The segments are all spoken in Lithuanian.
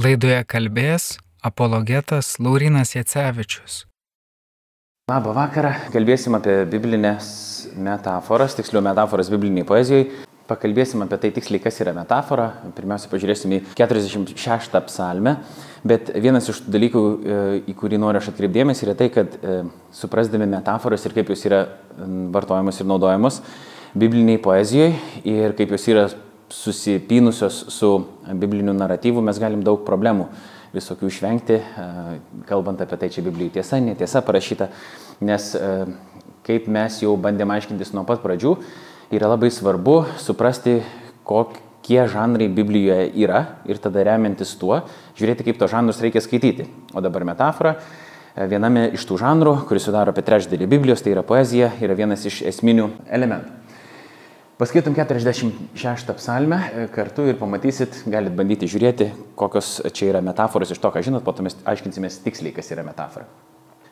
Laidoje kalbės apologetas Laurinas Jacevičius. Labą vakarą. Kalbėsim apie biblinės metaforas, tiksliau metaforas bibliniai poezijai. Pakalbėsim apie tai tiksliai, kas yra metafora. Pirmiausia, pažiūrėsim į 46 psalmę. Bet vienas iš tų dalykų, e, į kurį noriu aš atkreipdėmės, yra tai, kad e, suprasdami metaforas ir kaip jos yra vartojamos ir naudojamos bibliniai poezijoje ir kaip jos yra susipynusios su bibliniu naratyvu, mes galim daug problemų visokių išvengti, kalbant apie tai čia Biblijų tiesa, netiesa parašyta, nes kaip mes jau bandėme aiškintis nuo pat pradžių, yra labai svarbu suprasti, kokie žanrai Biblijoje yra ir tada remiantis tuo, žiūrėti, kaip to žanrus reikia skaityti. O dabar metafora. Viename iš tų žanrų, kuris sudaro apie trečdalį Biblijos, tai yra poezija, yra vienas iš esminių elementų. Paskaitom 46 psalmę e, kartu ir pamatysit, galit bandyti žiūrėti, kokios čia yra metaforos iš to, ką žinot, po to mes aiškinsimės tiksliai, kas yra metafora.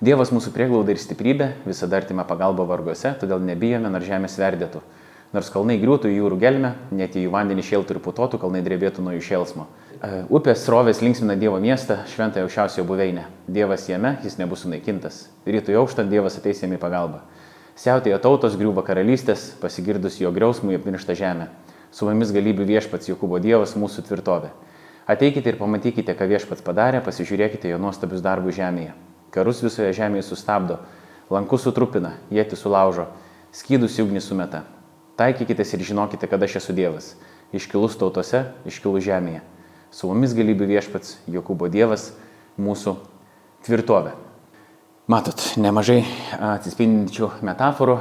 Dievas mūsų prieglauda ir stiprybė, visada artima pagalba varguose, todėl nebijome, nors žemė sverdėtų. Nors kalnai griūtų į jūrų gelmę, net į jų vandenį šėltų ir putotų, kalnai drebėtų nuo jų šėlsmo. E, upės rovės linksmina Dievo miestą, šventąją aukščiausiojo buveinę. Dievas jame, jis nebus sunaikintas. Rytoj aukštant Dievas ateis jam į pagalbą. Siautėjo tautos, griūva karalystės, pasigirdus jo griausmui apmiršta žemė. Su mumis galybių viešpats Jokūbo Dievas mūsų tvirtovė. Ateikite ir pamatykite, ką viešpats padarė, pasižiūrėkite jo nuostabius darbus žemėje. Karus visoje žemėje sustabdo, lankus sutrupina, jėti sulaužo, skydus į ugnį sumeta. Taikykitės ir žinokite, kada aš esu Dievas. Iškilus tautose, iškilus žemėje. Su mumis galybių viešpats Jokūbo Dievas mūsų tvirtovė. Matot, nemažai atsispindinčių metaforų,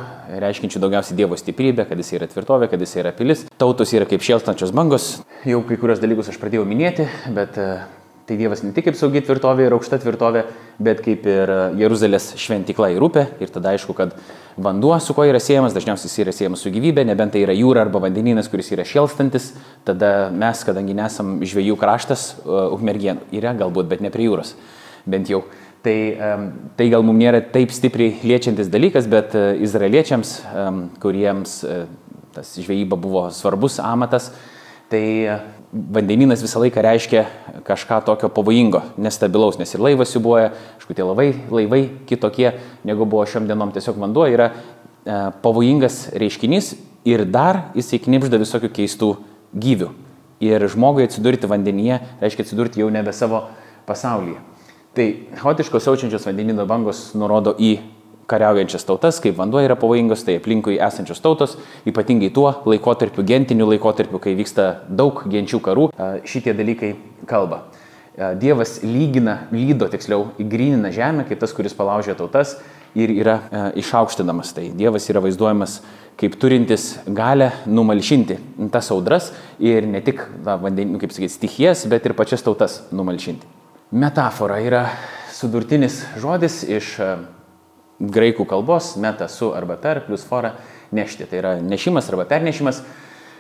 reiškinčių daugiausiai Dievo stiprybę, kad jis yra tvirtovė, kad jis yra pilis. Tautos yra kaip šėlstančios bangos. Jau kai kurios dalykus aš pradėjau minėti, bet tai Dievas ne tik kaip saugi tvirtovė ir aukšta tvirtovė, bet kaip ir Jeruzalės šventikla ir upė. Ir tada aišku, kad vanduo su kuo yra siejamas, dažniausiai jis yra siejamas su gyvybė, nebent tai yra jūra arba vandenynas, kuris yra šėlstantis. Tada mes, kadangi nesam žvėjų kraštas, ukmergien yra galbūt, bet ne prie jūros. Bent jau. Tai, tai gal mums nėra taip stipriai liečiantis dalykas, bet e, izraeliečiams, kuriems e, tas žvejyba buvo svarbus amatas, tai e, vandeninas visą laiką reiškia kažką tokio pavojingo, nestabilaus, nes ir laivas siubuoja, aišku, tie laivai, laivai kitokie negu buvo šiom dienom, tiesiog vanduo yra pavojingas reiškinys ir dar jisai knipžda visokių keistų gyvių. Ir žmogui atsidurti vandenyje reiškia atsidurti jau nebe savo pasaulyje. Tai chaotiškos siaučiančios vandenino bangos nurodo į kariaujančias tautas, kaip vanduo yra pavojingas, tai aplinkui esančios tautos, ypatingai tuo laikotarpiu, gentiniu laikotarpiu, kai vyksta daug genčių karų, šitie dalykai kalba. Dievas lygina, lydo tiksliau, įgrynina žemę, kaip tas, kuris palaužė tautas ir yra e, išaukštinamas. Tai Dievas yra vaizduojamas kaip turintis galę numalšinti tas audras ir ne tik, na, vandenį, kaip sakyti, stichijas, bet ir pačias tautas numalšinti. Metafora yra sudurtinis žodis iš e, graikų kalbos meta su arba per plus fora nešti. Tai yra nešimas arba pernešimas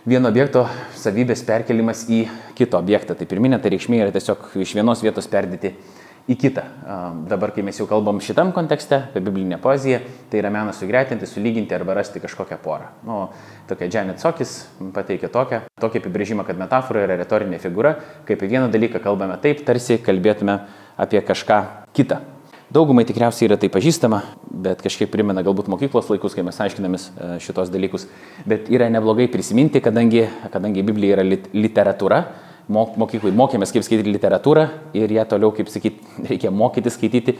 vieno objekto savybės perkelimas į kito objektą. Tai pirminė tai reikšmė yra tiesiog iš vienos vietos perdėti į kitą. Dabar, kai mes jau kalbam šitam kontekste apie biblinę poeziją, tai yra menas sugretinti, sulyginti arba rasti kažkokią porą. Nu, tokia Janet Sokis pateikė tokią, tokį apibrėžimą, kad metafora yra retorinė figūra, kaip apie vieną dalyką kalbame taip, tarsi kalbėtume apie kažką kitą. Daugumai tikriausiai yra tai pažįstama, bet kažkiek primena galbūt mokyklos laikus, kai mes aiškinamės e, šitos dalykus. Bet yra neblogai prisiminti, kadangi, kadangi Biblija yra lit literatūra, mokyklai mokėmės, kaip skaityti literatūrą ir ją toliau, kaip sakyti, reikia mokyti skaityti,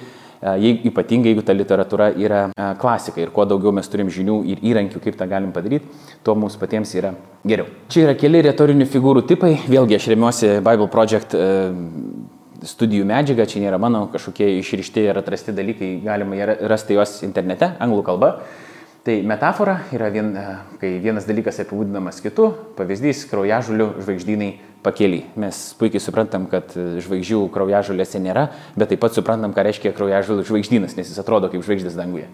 jei, ypatingai jeigu ta literatūra yra klasika ir kuo daugiau mes turim žinių ir įrankių, kaip tą galim padaryti, tuo mums patiems yra geriau. Čia yra keli retorinių figūrų tipai, vėlgi aš remiuosi Bible Project studijų medžiaga, čia nėra mano kažkokie išrišti ir atrasti dalykai, galima rasti juos internete, anglų kalba. Tai metafora yra, vien, kai vienas dalykas apibūdinamas kitu, pavyzdys kraujažulių žvaigždynai pakely. Mes puikiai suprantam, kad žvaigždžių kraujažulėse nėra, bet taip pat suprantam, ką reiškia kraujažulių žvaigždynas, nes jis atrodo kaip žvaigždės danguje.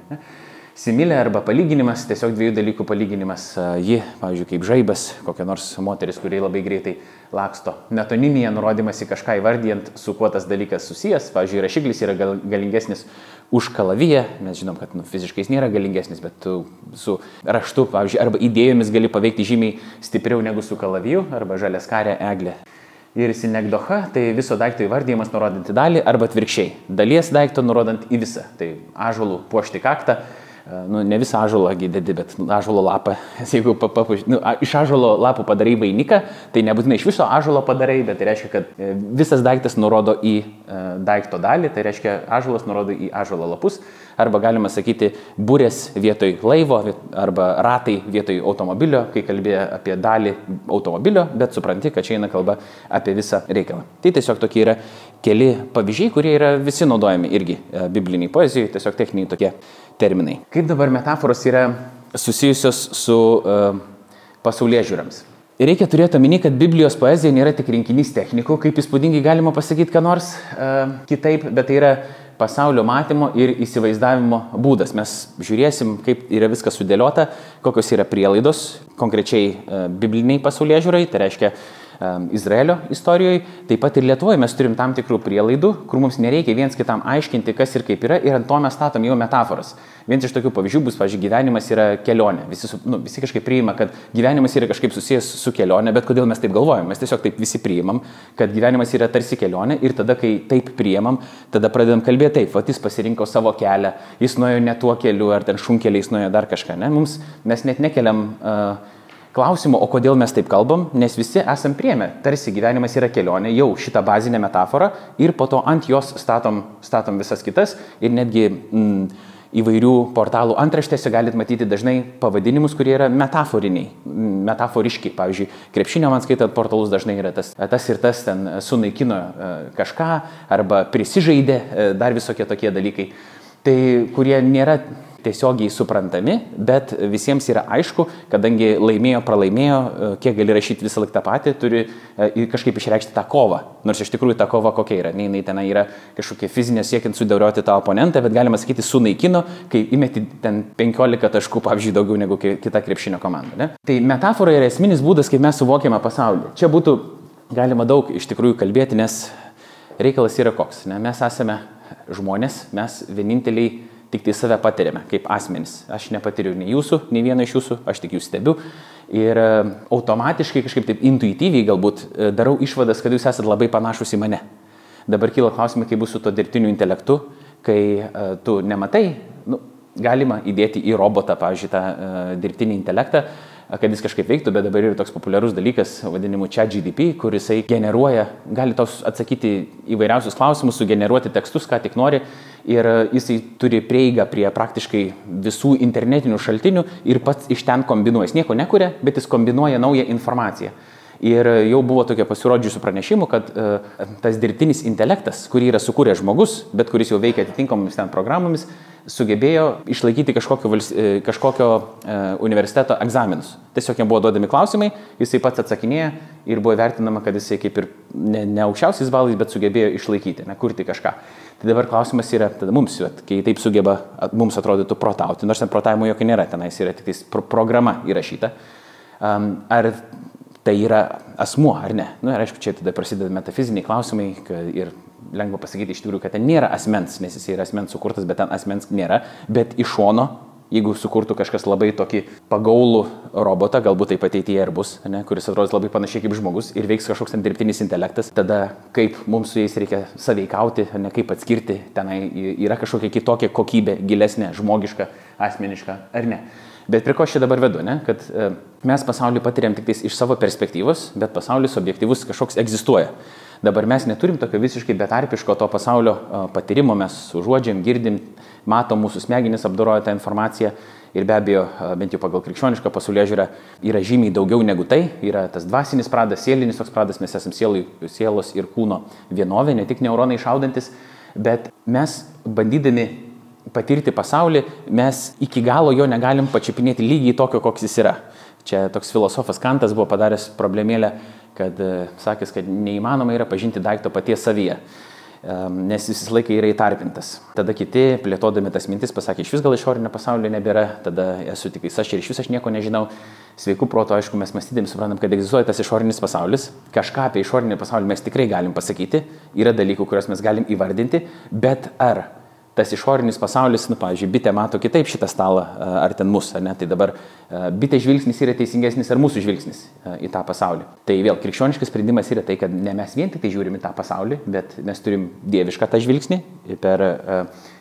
Similė arba palyginimas, tiesiog dviejų dalykų palyginimas. Ji, pavyzdžiui, kaip žaibas, kokia nors moteris, kuri labai greitai laksto. Metoninėje nurodymas į kažką įvardyjant, su kuo tas dalykas susijęs. Pavyzdžiui, rašiklis yra gal, galingesnis už kalaviją, mes žinom, kad nu, fiziškai jis nėra galingesnis, bet tu su raštu, pavyzdžiui, arba idėjomis gali paveikti žymiai stipriau negu su kalaviju arba žaliaskarė eglė. Ir sinegdocha, tai viso daikto įvardymas nurodant į dalį arba atvirkščiai. Dalies daikto nurodant į visą. Tai ažulų puošti kaktą, nu, ne visą ažulą gydedi, bet ažulo lapą. Jeigu papuš, nu, iš ažulo lapų padarai vainiką, tai nebūtinai iš viso ažulo padarai, bet tai reiškia, kad e, visas daiktas nurodo į e, daikto dalį, tai reiškia ažulas nurodo į ažulo lapus, arba galima sakyti burės vietoj laivo, arba ratai vietoj automobilio, kai kalbėjo apie dalį automobilio, bet supranti, kad čia eina kalba apie visą reikalą. Tai tiesiog tokie yra keli pavyzdžiai, kurie yra visi naudojami irgi e, bibliniai poezijai, tiesiog techniniai tokie terminai. Kaip dabar metaforos yra susijusios su uh, pasaulyje žiūrams? Reikia turėti omeny, kad Biblijos poezija nėra tik rinkinys technikų, kaip įspūdingai galima pasakyti, ką nors uh, kitaip, bet tai yra pasaulio matymo ir įsivaizdavimo būdas. Mes žiūrėsim, kaip yra viskas sudėliota, kokios yra prielaidos konkrečiai uh, bibliniai pasaulyje žiūrai, tai reiškia Izraelio istorijoje, taip pat ir Lietuvoje mes turim tam tikrų prielaidų, kur mums nereikia viens kitam aiškinti, kas ir kaip yra, ir ant to mes statom jau metaforas. Vienas iš tokių pavyzdžių bus, pavyzdžiui, gyvenimas yra kelionė. Visi, nu, visi kažkaip priima, kad gyvenimas yra kažkaip susijęs su kelionė, bet kodėl mes taip galvojam? Mes tiesiog taip visi priimam, kad gyvenimas yra tarsi kelionė ir tada, kai taip priimam, tada pradedam kalbėti taip, va, jis pasirinko savo kelią, jis nuėjo ne tuo keliu, ar ten šunkeliais nuėjo dar kažką. Ne? Mums, mes net nekeliam uh, klausimo, o kodėl mes taip kalbam, nes visi esam priemę, tarsi gyvenimas yra kelionė, jau šitą bazinę metaforą ir po to ant jos statom, statom visas kitas ir netgi mm, įvairių portalų antraštėse galite matyti dažnai pavadinimus, kurie yra metaforiniai, mm, metaforiški. Pavyzdžiui, krepšinio man skaitant portalus dažnai yra tas, tas ir tas ten sunaikino e, kažką arba prisižaidė, e, dar visokie tokie dalykai. Tai kurie nėra tiesiogiai suprantami, bet visiems yra aišku, kadangi laimėjo, pralaimėjo, e, kiek gali rašyti visą laiką tą patį, turi e, kažkaip išreikšti tą kovą. Nors iš tikrųjų ta kova kokia yra. Ne, jinai ten yra kažkokia fizinė siekiant sudėlioti tą oponentą, bet galima sakyti sunaikino, kai įmeti ten 15 taškų, pavyzdžiui, daugiau negu kita krepšinio komanda. Ne? Tai metafora yra esminis būdas, kaip mes suvokiame pasaulį. Čia būtų galima daug iš tikrųjų kalbėti, nes reikalas yra koks. Ne? Mes esame žmonės, mes vieninteliai tik tai save patiriame kaip asmenys. Aš nepatiriu nei jūsų, nei vieno iš jūsų, aš tik jūs stebiu. Ir e, automatiškai kažkaip taip intuityviai galbūt e, darau išvadas, kad jūs esate labai panašus į mane. Dabar kyla klausimai, kaip bus su to dirbtiniu intelektu, kai uh, tu nematai, nu, galima įdėti į robotą, pavyzdžiui, tą dirbtinį intelektą, kad jis kažkaip veiktų, bet dabar yra toks populiarus dalykas, vadinimu čia GDP, kur jisai generuoja, gali tos atsakyti įvairiausius klausimus, sugeneruoti tekstus, ką tik nori, ir jisai turi prieigą prie praktiškai visų internetinių šaltinių ir pats iš ten kombinuoja. Jis nieko nekuria, bet jis kombinuoja naują informaciją. Ir jau buvo tokia pasirodžiusių pranešimų, kad uh, tas dirbtinis intelektas, kurį yra sukūręs žmogus, bet kuris jau veikia atitinkamomis ten programomis, sugebėjo išlaikyti kažkokio, e, kažkokio uh, universiteto egzaminus. Tiesiog jam buvo duodami klausimai, jisai pats atsakinėja ir buvo vertinama, kad jisai kaip ir ne, ne aukščiausiais balais, bet sugebėjo išlaikyti, ne kurti kažką. Tai dabar klausimas yra, tada mums, vat, kai taip sugeba, mums atrodytų protauti, nors ten protavimo jokio nėra, tenais yra tik pro programa įrašyta. Um, ar tai yra asmuo ar ne. Na nu, ir aišku, čia tada prasideda metafiziniai klausimai ir lengva pasakyti iš tikrųjų, kad ten nėra asmens, nes jis yra asmens sukurtas, bet ten asmens nėra, bet iš šono jeigu sukurtų kažkas labai tokį pagaulų robotą, galbūt taip ateityje ir bus, ne, kuris atrodys labai panašiai kaip žmogus ir veiks kažkoks ten dirbtinis intelektas, tada kaip mums su jais reikia saveikauti, ne kaip atskirti, tenai yra kažkokia kitokia kokybė, gilesnė, žmogiška, asmeniška ar ne. Bet prie ko aš čia dabar vedu, ne? kad e, mes pasaulį patiriam tik iš savo perspektyvos, bet pasaulis objektyvus kažkoks egzistuoja. Dabar mes neturim tokio visiškai betarpiško to pasaulio e, patyrimo, mes užuodžiam, girdim, matom mūsų smegenys apdoroja tą informaciją. Ir be abejo, e, bent jau pagal krikščionišką pasaulyje žiūrą, yra žymiai daugiau negu tai, yra tas dvasinis pradas, sielinis toks pradas, mes esame sielai, sielos ir kūno vienovė, ne tik neuronai šaudantis, bet mes bandydami patirti pasaulį, mes iki galo jo negalim pačiupinėti lygiai tokio, koks jis yra. Čia toks filosofas Kantas buvo padaręs problemėlę, kad e, sakęs, kad neįmanoma yra pažinti daikto paties savyje, nes jis visą laiką yra įtarpintas. Tada kiti, plėtodami tas mintis, pasakė, iš vis gal išorinio pasaulio nebėra, tada esu tik aš ir iš vis aš nieko nežinau. Sveikų proto, aišku, mes mąstydami suprantam, kad egzistuoja tas išorinis pasaulis, kažką apie išorinį pasaulį mes tikrai galim pasakyti, yra dalykų, kuriuos mes galim įvardinti, bet ar tas išorinis pasaulis, nu, pavyzdžiui, bitė mato kitaip šitą stalą ar ten mus, ar ne, tai dabar bitė žvilgsnis yra teisingesnis ar mūsų žvilgsnis į tą pasaulį. Tai vėl krikščioniškas sprendimas yra tai, kad ne mes vien tik tai žiūrime tą pasaulį, bet mes turim dievišką tą žvilgsnį per,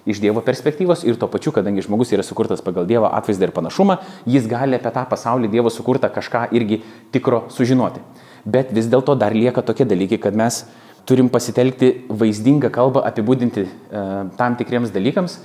iš Dievo perspektyvos ir tuo pačiu, kadangi žmogus yra sukurtas pagal Dievo atvaizdą ir panašumą, jis gali apie tą pasaulį Dievo sukurtą kažką irgi tikro sužinoti. Bet vis dėlto dar lieka tokie dalykai, kad mes turim pasitelkti vaizdingą kalbą apibūdinti e, tam tikriems dalykams,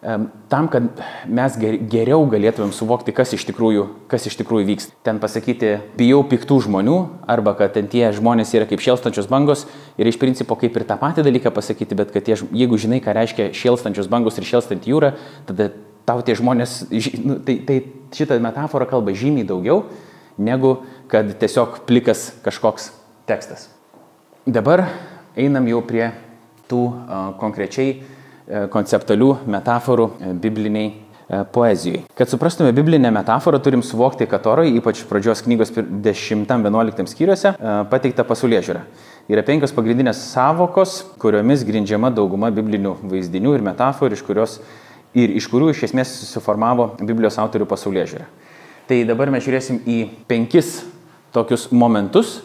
e, tam, kad mes geriau galėtumėm suvokti, kas iš tikrųjų, kas iš tikrųjų vyksta. Ten pasakyti, bijau piktų žmonių, arba kad ten tie žmonės yra kaip šėlstančios bangos ir iš principo kaip ir tą patį dalyką pasakyti, bet kad tie, jeigu žinai, ką reiškia šėlstančios bangos ir šėlstant jūra, tada tau tie žmonės, nu, tai, tai šitą metaforą kalba žymiai daugiau, negu kad tiesiog plikas kažkoks tekstas. Dabar einam jau prie tų konkrečiai konceptualių metaforų bibliniai poezijai. Kad suprastume biblinę metaforą, turim suvokti, kad orai, ypač pradžios knygos 10-11 skyriuose, pateikta pasaulyje žiūra. Yra penkios pagrindinės savokos, kuriomis grindžiama dauguma biblinių vaizdinių ir metaforų, iš, kurios, ir iš kurių iš esmės susiformavo Biblijos autorių pasaulyje žiūra. Tai dabar mes žiūrėsim į penkis tokius momentus,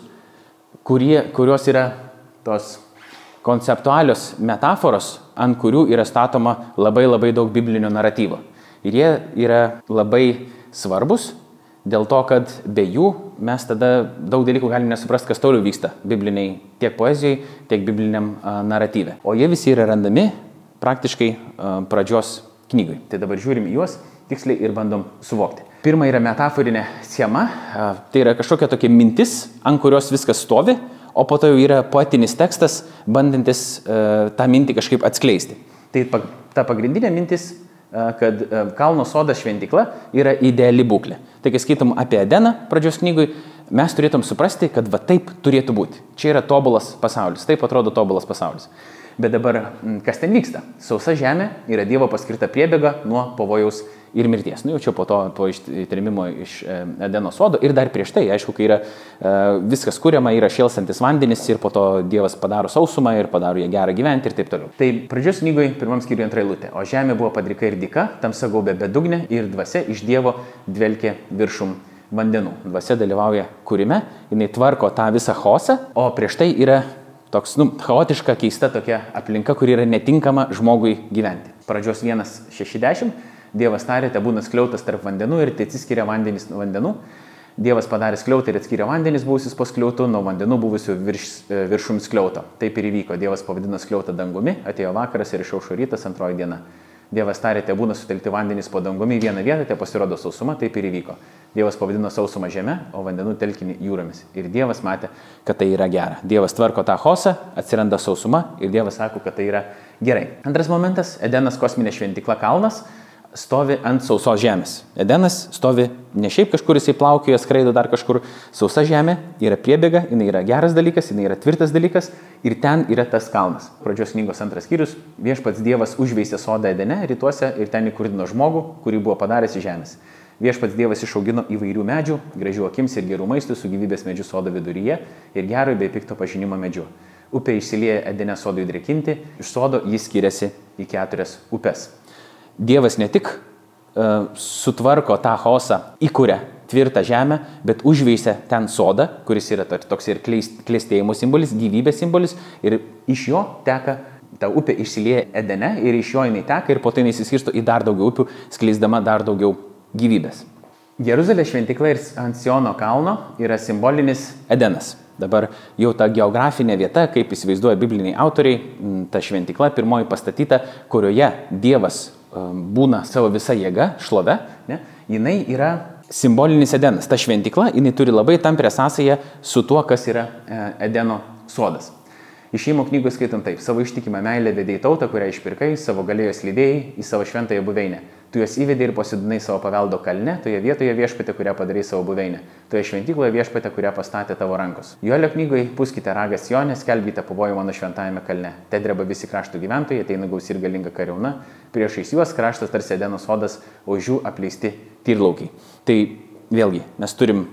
kurie, kurios yra tos konceptualios metaforos, ant kurių yra statoma labai labai daug biblinio naratyvo. Ir jie yra labai svarbus dėl to, kad be jų mes tada daug dalykų galim nesuprasti, kas toliau vyksta bibliniai tiek poezijai, tiek bibliniam naratyve. O jie visi yra randami praktiškai pradžios knygai. Tai dabar žiūrim juos tiksliai ir bandom suvokti. Pirma yra metaforinė schema, tai yra kažkokia tokia mintis, ant kurios viskas stovi, o po to jau yra poetinis tekstas, bandantis tą mintį kažkaip atskleisti. Tai ta pagrindinė mintis, kad Kalno sodas šventikla yra ideali būklė. Tai kai skaitom apie Edeną pradžios knygui, mes turėtum suprasti, kad va taip turėtų būti. Čia yra tobulas pasaulis, taip atrodo tobulas pasaulis. Bet dabar kas ten vyksta? Sausa žemė yra Dievo paskirta priebėga nuo pavojaus ir mirties. Nu, jau čia po to, po įtrimimo iš e, Edeno sodo ir dar prieš tai, aišku, kai yra e, viskas kuriama, yra šėlstantis vandenis ir po to Dievas padaro sausumą ir padaro ją gerą gyventi ir taip toliau. Tai pradžios knygoje pirmam skyriui antra eilutė. O žemė buvo padrika ir dika, tamsa gaubė bedugnė ir dvasia iš Dievo dvelkė viršum vandenų. Dvasia dalyvauja kūrime, jinai tvarko tą visą chaosą, o prieš tai yra toks, nu, chaotiška, keista tokia aplinka, kuri yra netinkama žmogui gyventi. Pradžios 1.60 Dievas tarė, te būna skliautas tarp vandenų ir te atsiskiria vandenys nuo vandenų. Dievas padarė skliautą ir atskyrė vandenys buvusius po skliautų nuo vandenų buvusių virš, e, viršum skliauto. Taip ir įvyko. Dievas pavadino skliautą dangumi, atėjo vakaras ir išaušo rytas antroji diena. Dievas tarė, te būna sutelkti vandenys po dangumi į vieną vietą, te pasirodo sausuma, taip ir įvyko. Dievas pavadino sausumą žemę, o vandenų telkinį jūromis. Ir Dievas matė, kad tai yra gera. Dievas tvarko tą hosą, atsiranda sausuma ir Dievas sako, kad tai yra gerai. Antras momentas - Edenas kosminė šventikla kalnas stovi ant sausos žemės. Edenas stovi ne šiaip kažkur jisai plaukioja, skraido dar kažkur. Sausa žemė yra priebėga, jinai yra geras dalykas, jinai yra tvirtas dalykas ir ten yra tas kalnas. Pradžios knygos antras skyrius. Viešpats Dievas užveisė sodą Edene rytuose ir ten įkurdino žmogų, kurį buvo padaręs į žemės. Viešpats Dievas išaugino įvairių medžių, gražių akims ir gerų maistų su gyvybės medžiu sodo viduryje ir gero bei pikto pažinimo medžiu. Upė išsilieja Edene sodui drekinti, iš sodo jis skiriasi į keturias upes. Dievas ne tik uh, sutvarko tą chaosą, įkuria tvirtą žemę, bet užveisia ten sodą, kuris yra toks ir klėstėjimo simbolis, gyvybės simbolis ir iš jo teka ta upė išsilieja Edene ir iš jo jinai teka ir po jinai įsiskirsto į dar daugiau upių, skleisdama dar daugiau gyvybės. Jeruzalės šventikla ir ant Siono kalno yra simbolinis Edenas. Dabar jau ta geografinė vieta, kaip įsivaizduoja bibliniai autoriai, ta šventikla pirmoji pastatyta, kurioje Dievas būna savo visa jėga, šlove, ne, jinai yra simbolinis Edenas. Ta šventikla, jinai turi labai tamprę sąsąją su tuo, kas yra e, Edeno sodas. Išėjimo knygos skaitom taip, savo ištikimą meilę vedėjai tautą, kurią išpirkai, savo galėjos lydėjai į savo šventąją buveinę. Tu juos įvedai ir pasidinai savo paveldo kalne, toje vietoje viešpatė, kurią padarai savo buveinę, toje šventykloje viešpatė, kurią pastatė tavo rankos. Jolio knygoje puskite ragas Jonė, skelbite pavojų mano šventajame kalne. Te dreba visi kraštų gyventojai, ateina gausi ir galinga kariauna, priešais juos kraštas tarsi Edeno sodas, o žiū apleisti tyrlaukiai. Tai vėlgi, mes turim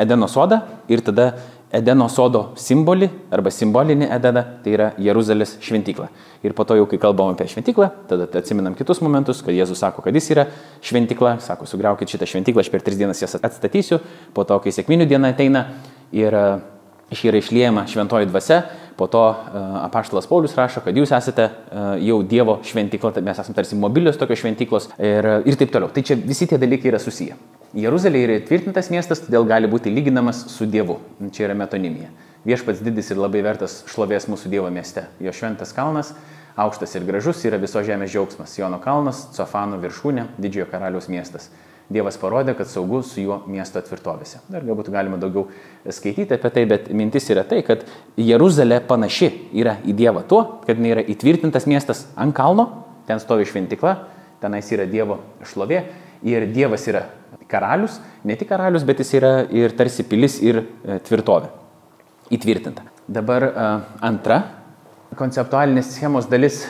Edeno sodą ir tada Edeno sodo simbolį arba simbolinį Edeną, tai yra Jeruzalės šventyklą. Ir po to jau, kai kalbam apie šventyklą, tada atsiminam kitus momentus, kad Jėzus sako, kad jis yra šventykla, sako, sugriaukit šitą šventyklą, aš per tris dienas jas atstatysiu, po to, kai sėkminių diena ateina ir iš yra išliejama šventoji dvasia, po to apaštalas Paulius rašo, kad jūs esate jau Dievo šventykla, mes esame tarsi mobilios tokios šventyklos ir, ir taip toliau. Tai čia visi tie dalykai yra susiję. Jeruzalė yra įtvirtintas miestas, todėl gali būti lyginamas su Dievu. Čia yra metonimija. Viešpats didis ir labai vertas šlovės mūsų Dievo mieste. Jo šventas kalnas, aukštas ir gražus, yra viso žemės džiaugsmas. Jono kalnas, Cofano viršūnė, didžiojo karaliaus miestas. Dievas parodė, kad saugu su juo miesto tvirtovėse. Dar galbūt galima daugiau skaityti apie tai, bet mintis yra tai, kad Jeruzalė panaši yra į Dievą tuo, kad jinai yra įtvirtintas miestas ant kalno, ten stovi šventikla, tenais yra Dievo šlovė ir Dievas yra karalius, ne tik karalius, bet jis yra ir tarsi pilis ir tvirtovė. Įtvirtinta. Dabar antra konceptualinės schemos dalis,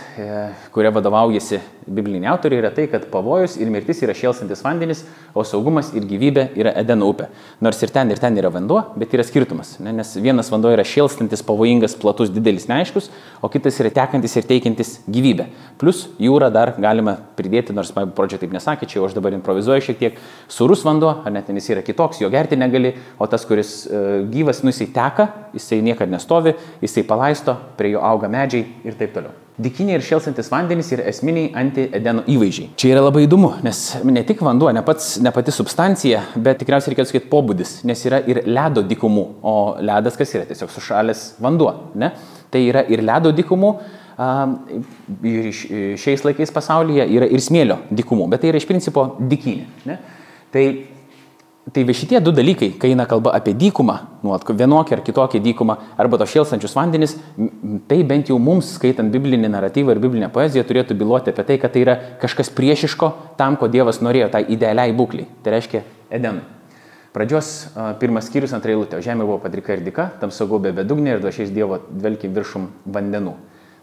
kuria vadovaujasi bibliniai autoriai, yra tai, kad pavojus ir mirtis yra šėlsantis vandenis, o saugumas ir gyvybė yra Edeno upė. Nors ir ten, ir ten yra vanduo, bet yra skirtumas. Ne? Nes vienas vanduo yra šėlstantis, pavojingas, platus, didelis, neaiškus, o kitas yra tekantis ir teikiantis gyvybę. Plus jūrą dar galima pridėti, nors pradžioje taip nesakė, čia aš dabar improvizuoju šiek tiek, surus vanduo, ar net jis yra kitoks, jo gerti negali, o tas, kuris uh, gyvas, nu jisai teka, jisai niekada nestovi, jisai palaisto, prie jo auga medžiai ir taip toliau. Dikiniai ir šėlsantis vandenys yra esminiai anti-edeno įvaizdžiai. Čia yra labai įdomu, nes ne tik vanduo, ne, pats, ne pati substancija, bet tikriausiai reikėtų sakyti pobūdis, nes yra ir ledo dikumų, o ledas kas yra? Tiesiog sušalęs vanduo. Ne? Tai yra ir ledo dikumų, ir šiais laikais pasaulyje yra ir smėlio dikumų, bet tai yra iš principo dikinė. Ne? Tai Tai va šitie du dalykai, kai eina kalba apie dykumą, nu, vienokią ar kitokią dykumą, arba to šėlsančius vandenis, tai bent jau mums, skaitant biblinį naratyvą ir biblinę poeziją, turėtų byloti apie tai, kad tai yra kažkas priešiško tam, ko Dievas norėjo, tai idealiai būkliai. Tai reiškia Edenui. Pradžios pirmas skyrius ant eilutė. Žemė buvo padrika ir dika, tam saugobė bedugnė ir duošiais Dievo dvelkiai viršum vandenų.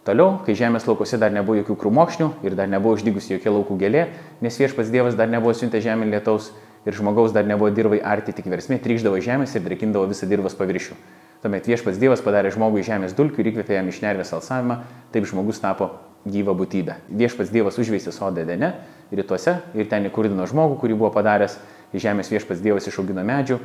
Toliau, kai žemės laukose dar nebuvo jokių krūmokšnių ir dar nebuvo uždygusi jokia laukų gėlė, nes viešpats Dievas dar nebuvo siuntę žemė lietaus, ir žmogaus dar nebuvo dirbai arti tik versmė, trykždavo žemės ir drekindavo visą dirbos paviršių. Tuomet viešpats Dievas padarė žmogui žemės dulkių ir įkvėpė jam iš nervės alsavimą, taip žmogus tapo gyva būtybė. Viešpats Dievas užveisė sodą Dene rytuose ir ten įkurdino žmogų, kurį buvo padaręs, iš žemės viešpats Dievas išaugino medžių,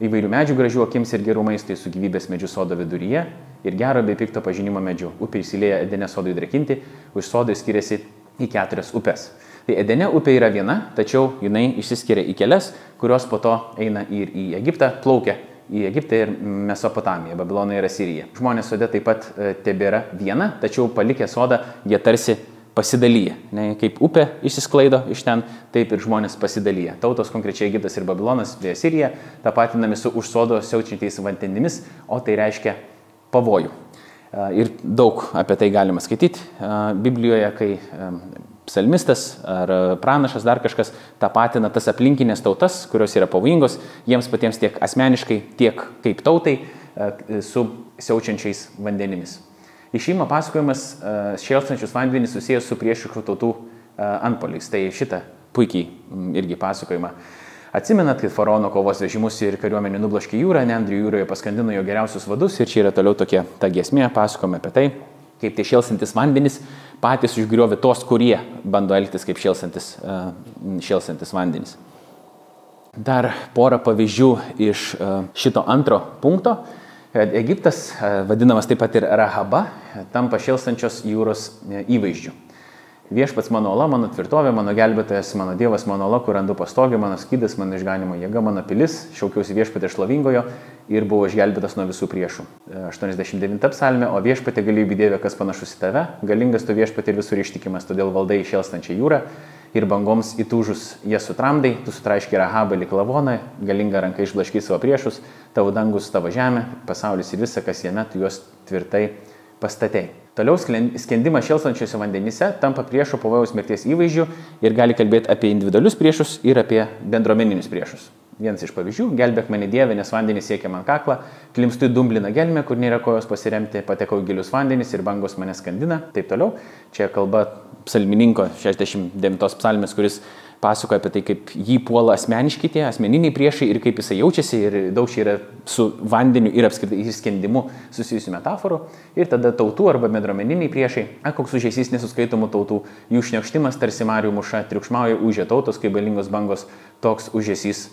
įvairių medžių gražių akims ir gerų maistui su gyvybės medžių sodo viduryje ir gero bei pikto pažinimo medžių. Upė įsilėja Edene sodui drekinti, už sodą skiriasi į keturias upes. Tai Edene upė yra viena, tačiau jinai išsiskiria į kelias, kurios po to eina ir į Egiptą, plaukia į Egiptą ir Mesopotamiją, Babiloną ir Asiriją. Žmonės sode taip pat e, tebėra viena, tačiau palikę sodą jie tarsi pasidalyja. Ne, kaip upė išsisklaido iš ten, taip ir žmonės pasidalyja. Tautos konkrečiai Egiptas ir Babilonas bei Asirija tapatinami su už sodo siaučiančiais vandenimis, o tai reiškia pavojų. E, ir daug apie tai galima skaityti e, Biblijoje, kai psalmistas ar pranašas, dar kažkas tapatina tas aplinkinės tautas, kurios yra pavojingos jiems patiems tiek asmeniškai, tiek kaip tautai e, su siaučiančiais vandenimis. Išėjimo pasakojimas e, šėlstančius vandenys susijęs su priešiškų tautų e, antpoliais. Tai šitą puikiai irgi pasakojimą. Atsimenat, kad faraono kovos vežimus ir kariuomenį nublaškė jūrą, Nendrių jūroje paskandino jo geriausius vadus ir čia yra toliau tokia ta gesmė, pasakome apie tai, kaip tie šėlsantis vandenys patys užgriovė tos, kurie bando elgtis kaip šėlsantis, e, šėlsantis vandenys. Dar porą pavyzdžių iš e, šito antro punkto. Egiptas, e, vadinamas taip pat ir Rahaba, tampa šėlstančios jūros įvaizdžiu. Viešpats mano ola, mano tvirtovė, mano gelbėtojas, mano Dievas, mano ola, kur randu pastogį, mano skydas, mano išganimo jėga, mano pilis, šaukiausi viešpatė šlovingojo ir buvo išgelbėtas nuo visų priešų. 89 psalmė, o viešpatė galybė Dieve, kas panašus į tave, galingas tu viešpatė ir visur ištikimas, todėl valdai išėlstančią jūrą ir bangoms įtūžus jie sutramdai, tu sutraiški rahabą lik lavoną, galinga ranka išblašky savo priešus, tavo dangus, tavo žemė, pasaulis ir visa, kas jame, tu juos tvirtai pastatei. Toliau skendimas šėlstančiuose vandenyse tampa priešo pavojaus mirties įvaizdžiu ir gali kalbėti apie individualius priešus ir apie bendruomeninius priešus. Vienas iš pavyzdžių - gelbėk mane Dieve, nes vandenys siekia man kaklą, klimstu į dumbliną gelmę, kur nėra kojos pasiremti, patekau į gilius vandenys ir bangos mane skandina, taip toliau. Čia kalba psalmininko 69 psalmės, kuris pasakoja apie tai, kaip jį puola asmeniški tie asmeniniai priešai ir kaip jisai jaučiasi ir daug čia yra su vandeniu ir apskritai įskendimu susijusių metaforų. Ir tada tautų arba bendruomeniniai priešai, a, koks užėsys nesuskaitomų tautų, jų šnekštimas tarsi Marijų muša, triukšmauja užė tautos, kaip balingos bangos, toks užėsys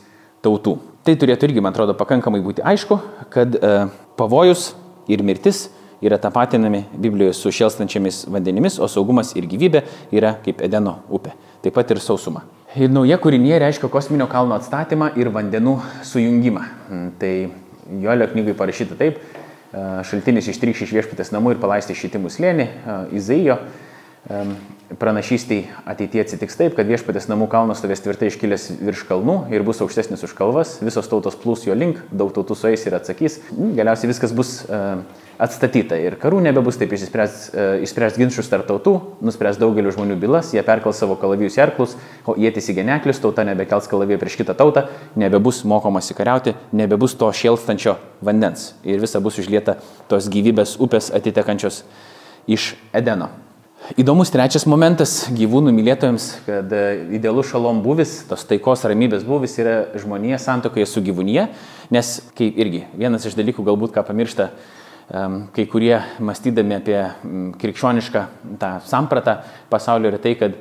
tautų. Tai turėtų irgi, man atrodo, pakankamai būti aišku, kad e, pavojus ir mirtis yra tapatinami Biblijoje su šėlstančiamis vandenimis, o saugumas ir gyvybė yra kaip Edeno upė, taip pat ir sausuma. Ir nauja kūrinė reiškia kosminio kalno atstatymą ir vandenų sujungimą. Mm, tai Jolio knygai parašyta taip, šaltinis ištrykš iš viešpatės namų ir palaisti šitimų slėnį, Izaijo pranašystai ateityje atsitiks taip, kad viešpatės namų kalnas stovės tvirtai iškilęs virš kalnų ir bus aukštesnis už kalvas, visos tautos plūs jo link, daug tautų sueis ir atsakys, mm, galiausiai viskas bus atstatyta ir karų nebebus taip išspręs, išspręs ginčius tarp tautų, nuspręs daugeliu žmonių bylas, jie perkels savo kalavijus į arklus, o jie tisi geneklius, tauta nebekels kalaviją prieš kitą tautą, nebebus mokomasi kariauti, nebebus to šėlstančio vandens ir visa bus užlieta tos gyvybės upės atitekančios iš Edeno. Įdomus trečias momentas gyvūnų mylėtojams, kad e, idealus šalom buvis, tos taikos ramybės buvis yra žmonija santokoje su gyvūnyje, nes kaip irgi vienas iš dalykų galbūt ką pamiršta kai kurie mąstydami apie krikščionišką tą sampratą pasaulio yra tai, kad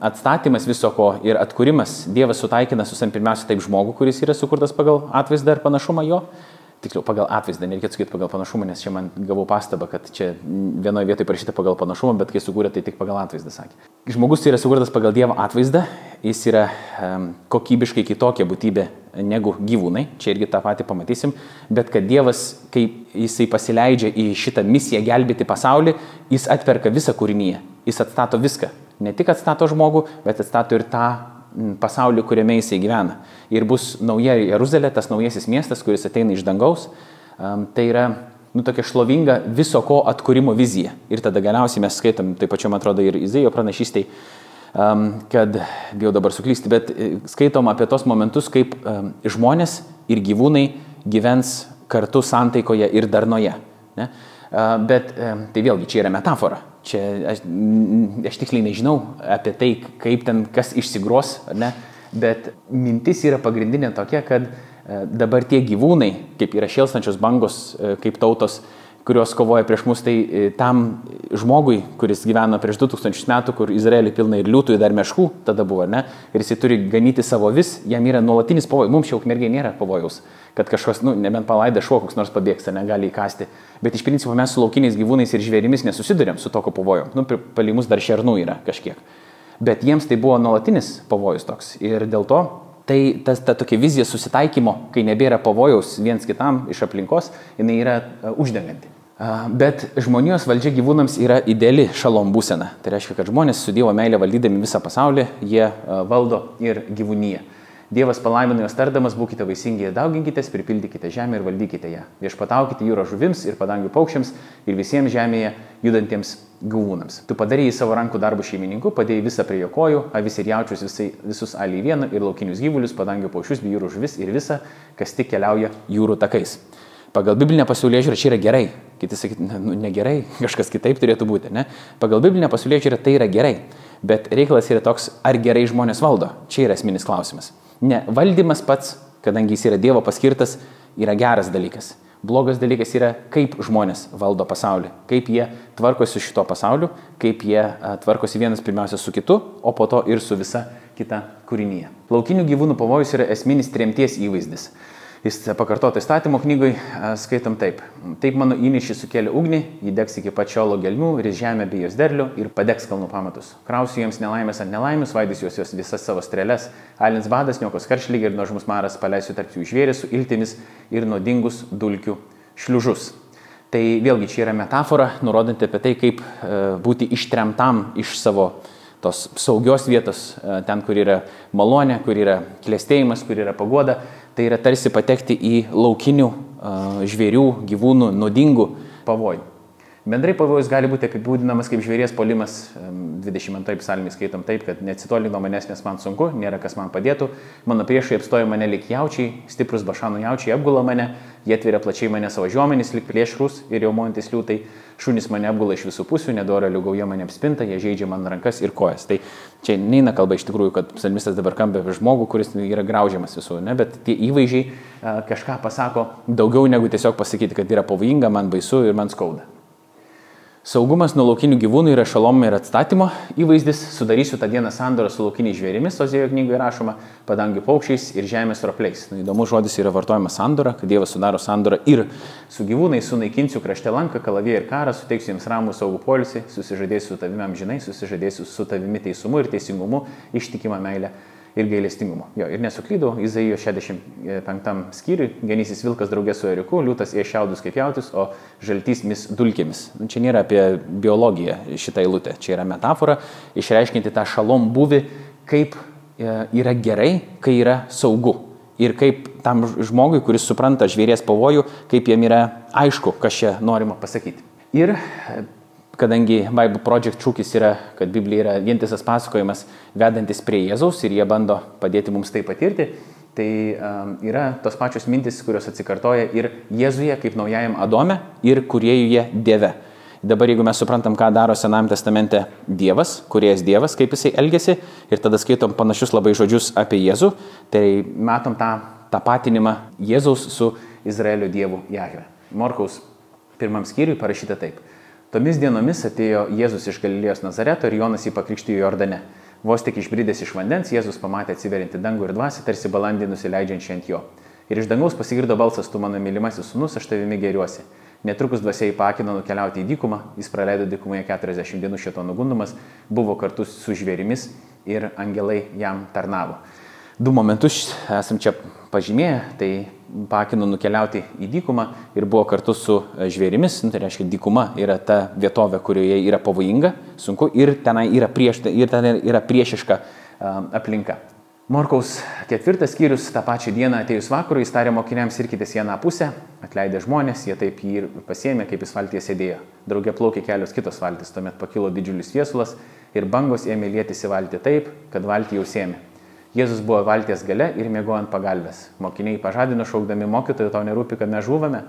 atstatymas viso ko ir atkūrimas Dievas sutaikina su sam pirmiausia taip žmogų, kuris yra sukurtas pagal atvaizdą ir panašumą jo, tiksliau pagal atvaizdą, nereikėtų sakyti pagal panašumą, nes čia man gavau pastabą, kad čia vienoje vietoje parašyta pagal panašumą, bet kai sukūrė, tai tik pagal atvaizdą sakė. Žmogus yra sukurtas pagal Dievo atvaizdą, jis yra um, kokybiškai kitokia būtybė negu gyvūnai, čia irgi tą patį pamatysim, bet kad Dievas, kai jisai pasileidžia į šitą misiją gelbėti pasaulį, jis atperka visą kūrinyje, jis atstato viską. Ne tik atstato žmogų, bet atstato ir tą pasaulį, kuriame jisai gyvena. Ir bus nauja Jeruzalė, tas naujasis miestas, kuris ateina iš dangaus. Tai yra nu, tokia šlovinga viso ko atkūrimo vizija. Ir tada galiausiai mes skaitom, taip pačiu, man atrodo, ir Izaijo pranašystai, kad, bijau dabar suklysti, bet e, skaitom apie tos momentus, kaip žmonės ir gyvūnai gyvens kartu santaikoje ir darnoje. Ne? Bet tai vėlgi čia yra metafora. Čia aš, aš tiksliai nežinau apie tai, kaip ten kas išsigros, ne? bet mintis yra pagrindinė tokia, kad dabar tie gyvūnai, kaip yra šėlstančios bangos, kaip tautos, kurios kovoja prieš mus, tai e, tam žmogui, kuris gyveno prieš 2000 metų, kur Izraelį pilna ir liūtų, ir dar meškų tada buvo, ne, ir jisai turi ganyti savo vis, jam yra nuolatinis pavojus, mums šiaip mergiai nėra pavojaus, kad kažkas, nu, nebent palaida šuo, koks nors pabėgsta, negali įkasti, bet iš principo mes su laukiniais gyvūnais ir žvėrimis nesusidurėm su tokio pavojom, nu, palimus dar šernų yra kažkiek, bet jiems tai buvo nuolatinis pavojus toks. Ir dėl to Tai tas, ta tokia vizija susitaikymo, kai nebėra pavojaus viens kitam iš aplinkos, jinai yra uh, uždenganti. Bet žmonijos valdžia gyvūnams yra ideali šalom būsena. Tai reiškia, kad žmonės su Dievo meilė valdydami visą pasaulį, jie valdo ir gyvūnyje. Dievas palaimino juos tardamas, būkite vaisingi ir dauginkitės, pripildykite žemę ir valdykite ją. Viešpataukite jūro žuvims ir padangių paukščiams ir visiems žemėje judantiems gyvūnams. Tu padarėjai savo rankų darbų šeimininku, padėjai visą prie jo kojų, avis ir jaučius visai, visus alį vieną ir laukinius gyvulius, padangių paukščius bei jūrų žuvis ir visą, kas tik keliauja jūrų takais. Pagal biblinę pasaulyje žiūrą čia yra gerai. Kiti sakyt, nu, negerai, kažkas kitaip turėtų būti. Ne? Pagal biblinę pasaulyje žiūrą tai yra gerai. Bet reikalas yra toks, ar gerai žmonės valdo. Čia yra esminis klausimas. Ne, valdymas pats, kadangi jis yra Dievo paskirtas, yra geras dalykas. Blogas dalykas yra, kaip žmonės valdo pasaulį, kaip jie tvarkosi šito pasauliu, kaip jie tvarkosi vienas pirmiausia su kitu, o po to ir su visa kita kūrinyje. Laukinių gyvūnų pavojus yra esminis tremties įvaizdis. Jis pakartota įstatymo knygui, skaitom taip. Taip mano įnešį sukėlė ugnį, jį degs iki pačiolo gelmių, ris žemę bei jos derlių ir padegs kalnų pamatus. Krausiu jiems nelaimės ant nelaimės, vaidys juos, juos visas savo strėlės, alins badas, niokos karšlygiai ir nuožmus maras paleisiu tarp jų žvėrį su iltimis ir nuodingus dulkių šliužus. Tai vėlgi čia yra metafora, nurodanti apie tai, kaip būti ištremtam iš savo tos saugios vietos, ten, kur yra malonė, kur yra klėstėjimas, kur yra pagoda, tai yra tarsi patekti į laukinių žvėrių, gyvūnų, nuodingų pavojų. Bendrai pavojus gali būti apibūdinamas kaip žvėries polimas, 22 psalmį skaitom taip, kad neatsitoli nuo manęs, nes man sunku, nėra kas man padėtų, mano priešai apstoja mane lik jaučiai, stiprus bašanų jaučiai apgula mane, jie atveria plačiai mane savo žiomenys, lik plėšrus ir jaumojantis liūtai, šunys mane apgula iš visų pusių, nedora liugauja mane apspinta, jie žaidžia man rankas ir kojas. Tai čia neina kalba iš tikrųjų, kad psalmistas dabar kambė apie žmogų, kuris yra graužiamas visų, ne, bet tie įvaizdžiai kažką pasako daugiau negu tiesiog pasakyti, kad yra pavojinga, man baisu ir man skauda. Saugumas nuo laukinių gyvūnų yra šalom ir atstatymo įvaizdis. Sudarysiu tą dieną sandorą su laukiniais žvėrimis, Ozėjo knygoje rašoma, padangių paukščiais ir žemės ropliais. Nu, įdomus žodis yra vartojamas sandora, kad Dievas sudaro sandorą ir su gyvūnais sunaikinsiu krašte lanką, kalaviją ir karą, suteiksiu jiems ramų saugų polisį, susižadėsiu su tavimi amžinai, susižadėsiu su tavimi teisumu ir teisingumu, ištikimą meilę ir gailestingumo. Jo, ir nesuklydau, Izaijo 65 skyriui, genysis vilkas draugės su eriku, liūtas į šiaudus kaip jautis, o žaltys mis dulkėmis. Nu, čia nėra apie biologiją šitą eilutę, čia yra metafora, išreiškinti tą šalom buvi, kaip e, yra gerai, kai yra saugu. Ir kaip tam žmogui, kuris supranta žvėries pavojų, kaip jam yra aišku, kas čia norima pasakyti. Ir kadangi Bible Project šūkis yra, kad Biblija yra vientisas pasakojimas vedantis prie Jėzaus ir jie bando padėti mums tai patirti, tai um, yra tos pačios mintis, kurios atsikartoja ir Jėzuje kaip naujajam Adome ir kuriejuje Dieve. Dabar jeigu mes suprantam, ką daro Senajame testamente Dievas, kuriejas Dievas, kaip jisai elgesi, ir tada skaitom panašius labai žodžius apie Jėzų, tai matom tą tapatinimą Jėzaus su Izraelio Dievu Jahve. Morkaus pirmam skyriui parašyta taip. Tomis dienomis atėjo Jėzus iš Galilėjos Nazareto ir Jonas jį pakrikštijo Jordane. Vos tik išbridęs iš vandens, Jėzus pamatė atsiverinti dangų ir dvasį, tarsi balandį nusileidžiančią ant jo. Ir iš dangaus pasigirdo balsas, tu mano mylimasis sunus, aš tavimi geriuosi. Netrukus dvasiai pakino nukeliauti į dykumą, jis praleido dykumoje 40 dienų šito nugundumas, buvo kartu su žvėrimis ir angelai jam tarnavo. Du momentus esam čia pažymėję, tai pakino nukeliauti į dykumą ir buvo kartu su e, žvėrimis, nu, tai reiškia, dykuma yra ta vietovė, kurioje yra pavojinga, sunku ir tenai yra, prieš, ir ten yra priešiška um, aplinka. Morkaus ketvirtas skyrius tą pačią dieną atėjus vakarui jis tarė mokiniams irkitės vieną pusę, atleidė žmonės, jie taip jį ir pasėmė, kaip jis valtyje sėdėjo. Draugė plaukė kelios kitos valtis, tuomet pakilo didžiulis viesulas ir bangos ėmė lėtis į valtį taip, kad valtį jau sėmė. Jėzus buvo valties gale ir mėgojo ant pagalbės. Mokiniai pažadino šaukdami mokytojų, tau nerūpi, kad mes žuvame.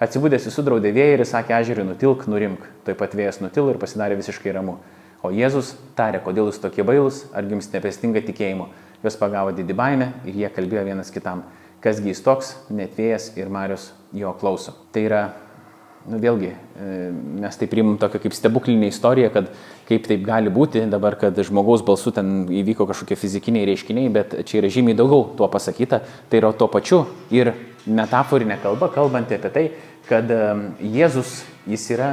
Atsibūdęs jis sudraudė vėją ir sakė ežerį, nutilk, nurimk. Taip pat vėjas nutilo ir pasidarė visiškai ramu. O Jėzus tarė, kodėl jūs tokie bailūs, argi jums nepestinga tikėjimo. Jos pagavo didį baimę ir jie kalbėjo vienas kitam. Kasgi jis toks, net vėjas ir Marius jo klauso. Tai yra nu, vėlgi, e, mes tai priimam tokią kaip stebuklinę istoriją, kad kaip taip gali būti dabar, kad žmogaus balsu ten įvyko kažkokie fizikiniai reiškiniai, bet čia yra žymiai daugiau tuo pasakyta. Tai yra tuo pačiu ir metaforinė kalba, kalbanti apie tai, kad Jėzus, jis yra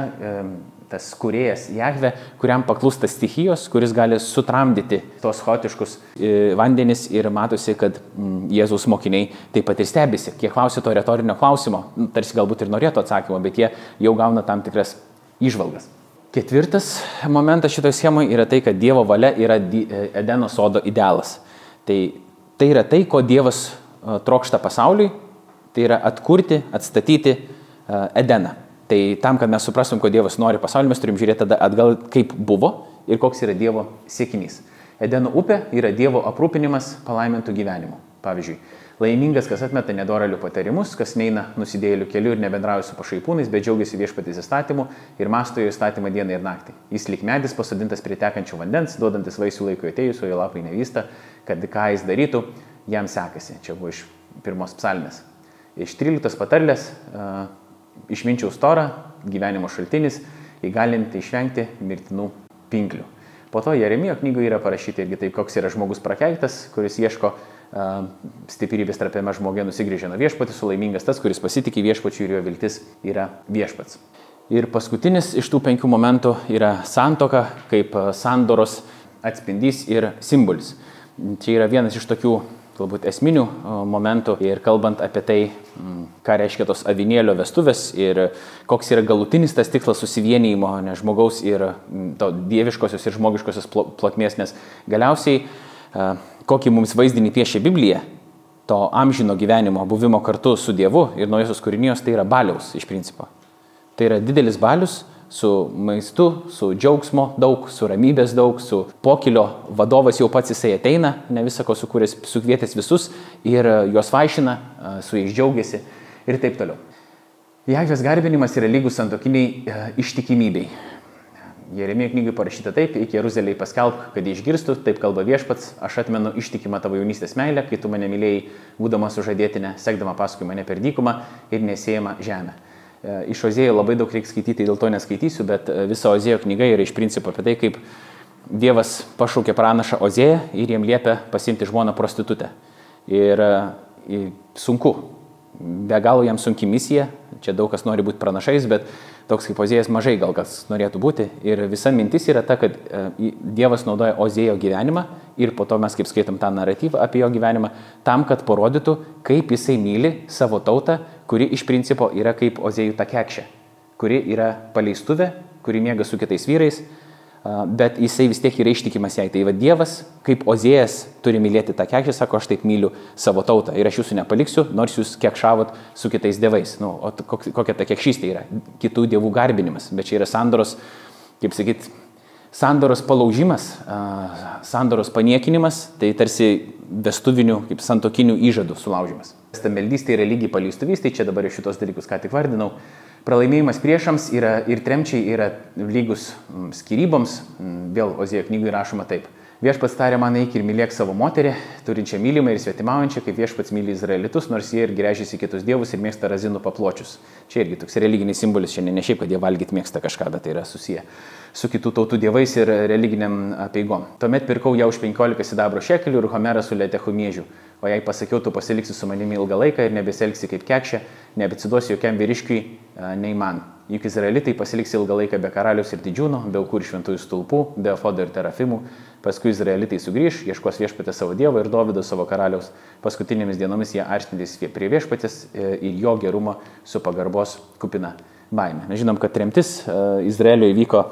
tas kuriejas Jahve, kuriam paklūsta stichijos, kuris gali sutramdyti tos chaotiškus e, vandenis ir matosi, kad Jėzaus mokiniai taip pat ir stebisi. Kiek klausė to retorinio klausimo, tarsi galbūt ir norėtų atsakymo, bet jie jau gauna tam tikras išvalgas. Ketvirtas momentas šitoje schemoje yra tai, kad Dievo valia yra e, Edeno sodo idealas. Tai, tai yra tai, ko Dievas e, trokšta pasauliui, tai yra atkurti, atstatyti Edeną. Tai tam, kad mes suprastum, ko Dievas nori pasaulį, mes turim žiūrėti tada atgal, kaip buvo ir koks yra Dievo siekinys. Edeno upė yra Dievo aprūpinimas palaimintų gyvenimu. Pavyzdžiui, laimingas, kas atmeta nedoralių patarimus, kas neina nusidėjėlių keliu ir nebendrauja su pašaipūnais, bet džiaugiasi viešpatys įstatymu ir masto jo įstatymą dieną ir naktį. Jis lik medis pasodintas prie tekančių vandens, duodantis vaisių laiko atėjus, o jo lapai nevysta, kad ką jis darytų, jam sekasi. Čia buvo iš pirmos psalmės. Iš 13 patarlės išminčiaus torą, gyvenimo šaltinis, įgalinti išvengti mirtinų pinklių. Po to Jeremijo knygoje yra parašyta irgi taip, koks yra žmogus prakeiktas, kuris ieško stiprybės trapiame žmogė nusigrėžė nuo viešpatį, sulaimingas tas, kuris pasitikė viešpačiu ir jo viltis yra viešpats. Ir paskutinis iš tų penkių momentų yra santoka kaip sandoros atspindys ir simbolis. Čia yra vienas iš tokių galbūt esminių momentų ir kalbant apie tai, ką reiškia tos avinėlio vestuvės ir koks yra galutinis tas tikslas susivienijimo ne žmogaus ir to dieviškosios ir žmogiškosios plotmės, nes galiausiai kokį mums vaizdinį piešia Biblija, to amžino gyvenimo, buvimo kartu su Dievu ir naujosios kūrinijos, tai yra baliaus iš principo. Tai yra didelis balius, su maistu, su džiaugsmo daug, su ramybės daug, su pokilio vadovas jau pats jisai ateina, ne visako sukūręs, sukvietęs visus ir juos vaišina, su jais džiaugiasi ir taip toliau. Jahvės garbinimas yra lygus santokiniai ištikimybei. Jeremijo knygai parašyta taip, iki Jeruzalėje paskelbk, kad išgirstų, taip kalba viešpats, aš atmenu ištikimą tavo jaunystės meilę, kai tu mane mylėjai, būdama sužadėtinė, sekdama paskui mane per dykumą ir nesėjama žemę. E, iš Ozėjo labai daug reikia skaityti, dėl to neskaitysiu, bet e, visa Ozėjo knyga yra iš principo apie tai, kaip Dievas pašaukė pranašą Ozėją ir jiem liepia pasimti žmoną prostitutę. Ir e, sunku, be galo jam sunki misija, čia daug kas nori būti pranašais, bet toks kaip Ozėjas mažai gal kas norėtų būti. Ir visa mintis yra ta, kad e, Dievas naudoja Ozėjo gyvenimą ir po to mes kaip skaitom tą naratyvą apie jo gyvenimą, tam, kad parodytų, kaip jisai myli savo tautą, kuri iš principo yra kaip Ozėjų takekšė, kuri yra paleistuvė, kuri miega su kitais vyrais, bet jisai vis tiek yra ištikimas jai. Tai va Dievas, kaip Ozėjas, turi mylėti tą kekšį, sako, aš taip myliu savo tautą ir aš jūsų nepaliksiu, nors jūs kekšavot su kitais dievais. Nu, o kokia ta kekšystė yra? Kitų dievų garbinimas. Bet čia yra sandoros, kaip sakyt, sandoros palaužimas, sandoros paniekinimas, tai tarsi vestuvinių, kaip santokinių įžadų sulaužimas. Stambeldystė yra lygiai paleistuvystė, čia dabar šitos dalykus ką tik vardinau. Pralaimėjimas priešams yra, ir tremčiai yra lygus mm, skyryboms. Mm, vėl Ozėjo knygai rašoma taip. Viešpats tarė man eik ir mylėk savo moterį, turinčią mylimą ir svetimaujančią, kaip viešpats myli izraelitus, nors jie ir grežiasi kitus dievus ir mėgsta razinų papločius. Čia irgi toks religinis simbolis, šiandien ne šiaip, kad jie valgyti mėgsta kažką, bet tai yra susiję su kitų tautų dievais ir religiniam apieigom. Tuomet pirkau ją už 15 sidabro šekelių ir Homerą su Letechu mėžiu. O jei pasakiau, tu pasiliksi su manimi ilgą laiką ir nebeselgsi kaip kekšė, nebeatsiduosi jokiam vyriškiui, nei man. Juk izraelitai pasiliks ilgą laiką be karalius ir didžiūnų, be aukų ir šventųjų stulpų, be fodo ir terafimų. Paskui izraelitai sugrįž, ieškos viešpatę savo Dievo ir Dovydo savo karaliaus. Paskutinėmis dienomis jie arštintis prie viešpatės e, ir jo gerumo su pagarbos kupina baime. Mes žinom, kad tremtis e, Izraelio įvyko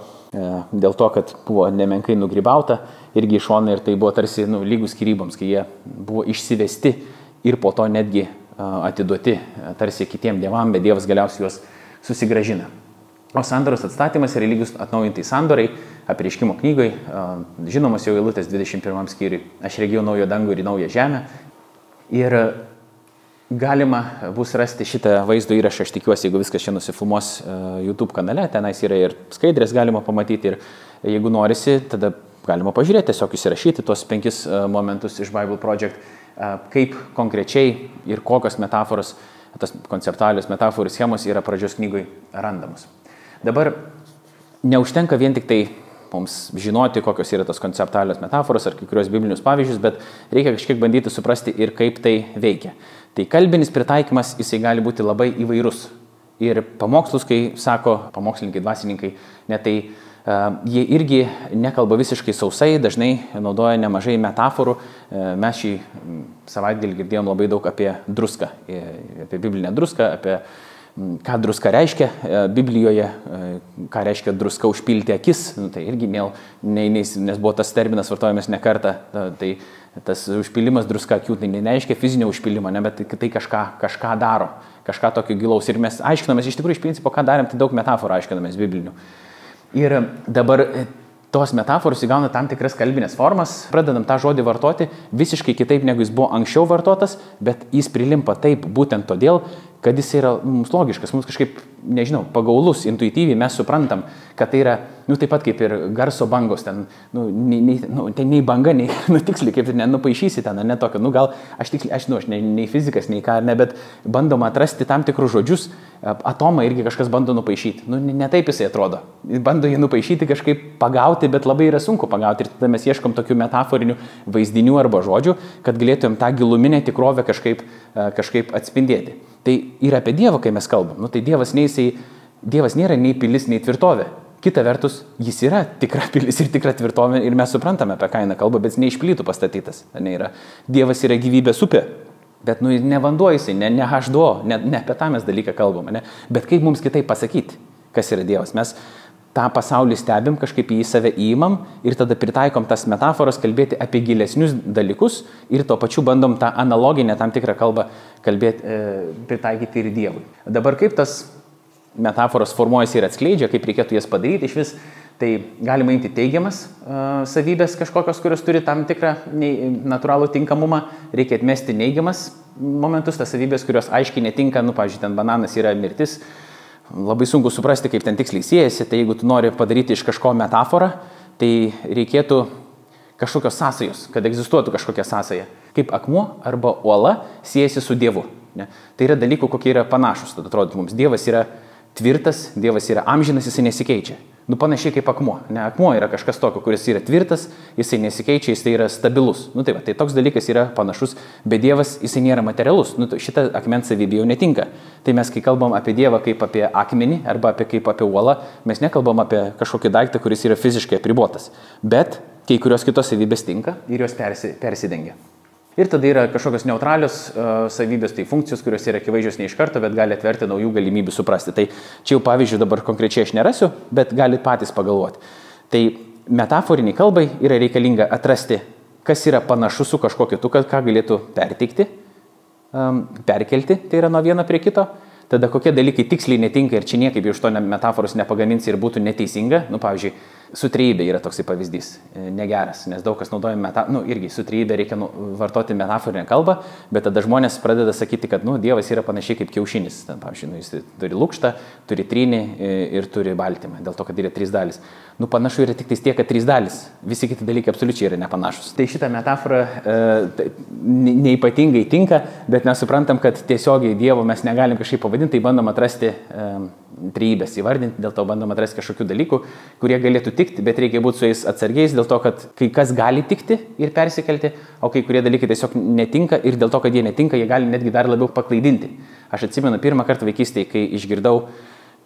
dėl to, kad buvo nemenkai nugrybauta irgi iš šono ir tai buvo tarsi nu, lygus skyryboms, kai jie buvo išsivesti ir po to netgi e, atiduoti tarsi kitiem dievam, bet Dievas galiausiai juos susigražina. O sandoros atstatymas yra lygus atnaujintai sandorai, apriškimo knygai, žinomos jau eilutės 21 skyriui. Aš regėjau naujo dangų ir naują žemę. Ir Galima bus rasti šitą vaizdo įrašą, aš tikiuosi, jeigu viskas čia nusifilmuos e, YouTube kanale, tenais yra ir skaidrės galima pamatyti ir jeigu norisi, tada galima pažiūrėti, tiesiog įsirašyti tuos penkis e, momentus iš Bible Project, e, kaip konkrečiai ir kokios metaforos, tos konceptualios metaforų schemos yra pradžios knygui randamos. Dabar neužtenka vien tik tai mums žinoti, kokios yra tos konceptualios metaforos ar kai kurios biblinius pavyzdžius, bet reikia kažkiek bandyti suprasti ir kaip tai veikia. Tai kalbinis pritaikymas jisai gali būti labai įvairus. Ir pamokslus, kai sako pamokslininkai, dvasininkai, net tai uh, jie irgi nekalba visiškai sausai, dažnai naudoja nemažai metaforų. Uh, mes šį savaitgalį girdėjom labai daug apie druską, e, apie biblinę druską, apie ką druska reiškia Biblijoje, ką reiškia druska užpilti akis, nu, tai irgi ne, ne, nes buvo tas terminas vartojamas ne kartą, tai tas užpilimas druska akių, tai nereiškia fizinio užpilimo, ne, bet tai kažką, kažką daro, kažką tokio gilaus. Ir mes aiškinamės, iš tikrųjų, iš principo, ką darėm, tai daug metaforų aiškinamės biblinių. Ir dabar e, tos metaforos įgauna tam tikras kalbinės formas, pradedam tą žodį vartoti visiškai kitaip, negu jis buvo anksčiau vartotas, bet jis prilimpa taip būtent todėl, kad jis yra mums logiškas, mums kažkaip, nežinau, pagaulus, intuityviai mes suprantam, kad tai yra, nu taip pat kaip ir garso bangos, ten, nu, nei, nei, nu, ten nei banga, nei, nu tiksliai, kaip ir nenupaišysi ten, ne tokio, nu gal, aš tiksliai, aš, nu, aš nei, nei fizikas, nei ką, ne, bet bandom atrasti tam tikrus žodžius, atomą irgi kažkas bando nupaišyti, nu, ne taip jisai atrodo, bando jį nupaišyti kažkaip pagauti, bet labai yra sunku pagauti. Ir tada mes ieškom tokių metaforinių vaizdinių arba žodžių, kad galėtumėm tą giluminę tikrovę kažkaip, kažkaip atspindėti. Tai yra apie Dievą, kai mes kalbam. Nu, tai Dievas, nei jisai, dievas nėra nei pilis, nei tvirtovė. Kita vertus, jis yra tikra pilis ir tikra tvirtovė ir mes suprantame, apie ką eina kalba, bet jis neišplytų pastatytas. Ne, yra. Dievas yra gyvybės upė. Bet nu, ne vanduo jisai, ne, ne H2, ne, ne apie tą mes dalyką kalbame. Ne? Bet kaip mums kitaip pasakyti, kas yra Dievas? Mes tą pasaulį stebim, kažkaip į save įimam ir tada pritaikom tas metaforas kalbėti apie gilesnius dalykus ir tuo pačiu bandom tą analoginę tam tikrą kalbą kalbėti, e, pritaikyti ir Dievui. Dabar kaip tas metaforos formuojasi ir atskleidžia, kaip reikėtų jas padaryti iš vis. Tai galima imti teigiamas uh, savybės kažkokios, kurios turi tam tikrą nei, natūralų tinkamumą, reikia atmesti neigiamas momentus, tas savybės, kurios aiškiai netinka, nu, pavyzdžiui, ten bananas yra mirtis, labai sunku suprasti, kaip ten tiksliai siejasi, tai jeigu tu nori padaryti iš kažko metaforą, tai reikėtų kažkokios sąsajos, kad egzistuotų kažkokia sąsaja, kaip akmuo arba uola siejasi su Dievu. Ne? Tai yra dalykų, kokie yra panašus, tada atrodo mums. Dievas yra tvirtas, Dievas yra amžinas, jisai nesikeičia. Nu panašiai kaip akmuo. Ne, akmuo yra kažkas tokio, kuris yra tvirtas, jisai nesikeičia, jisai yra stabilus. Nu tai, va, tai toks dalykas yra panašus, bet Dievas jisai nėra materialus. Nu, tai šitą akmens savybė jau netinka. Tai mes, kai kalbam apie Dievą kaip apie akmenį arba apie, kaip apie uolą, mes nekalbam apie kažkokį daiktą, kuris yra fiziškai apribotas. Bet kai kurios kitos savybės tinka ir jos persi, persidengia. Ir tada yra kažkokios neutralios uh, savybės, tai funkcijos, kurios yra akivaizdžios ne iš karto, bet gali atverti naujų galimybių suprasti. Tai čia jau pavyzdžių dabar konkrečiai aš nerasiu, bet galit patys pagalvoti. Tai metaforiniai kalbai yra reikalinga atrasti, kas yra panašu su kažkuo kitu, ką galėtų perteikti, um, perkelti, tai yra nuo vieno prie kito. Tada kokie dalykai tiksliai netinka ir čia niekaip iš to metaforos nepagaminsi ir būtų neteisinga. Nu, pavyzdžiui, Sutrybė yra toksai pavyzdys, e, negeras, nes daug kas naudoja metaforą, nu irgi sutrybė reikia nu, vartoti metaforinę kalbą, bet tada žmonės pradeda sakyti, kad nu, Dievas yra panašiai kaip kiaušinis. Ten, pavyzdžiui, nu, jis turi lūkštą, turi trynį e, ir turi baltymą, dėl to, kad yra trys dalis. Nu, panašu yra tik tiek, kad trys dalis, visi kiti dalykai absoliučiai yra nepanašus. Tai šitą metaforą e, neipatingai tinka, bet mes suprantam, kad tiesiogiai Dievo mes negalim kažkaip pavadinti, tai bandom atrasti e, trybės įvardinti, dėl to bandom atrasti kažkokių dalykų, kurie galėtų tikti, bet reikia būti su jais atsargiais dėl to, kad kai kas gali tikti ir persikelti, o kai kurie dalykai tiesiog netinka ir dėl to, kad jie netinka, jie gali netgi dar labiau paklaidinti. Aš atsimenu pirmą kartą vaikystėje, kai išgirdau,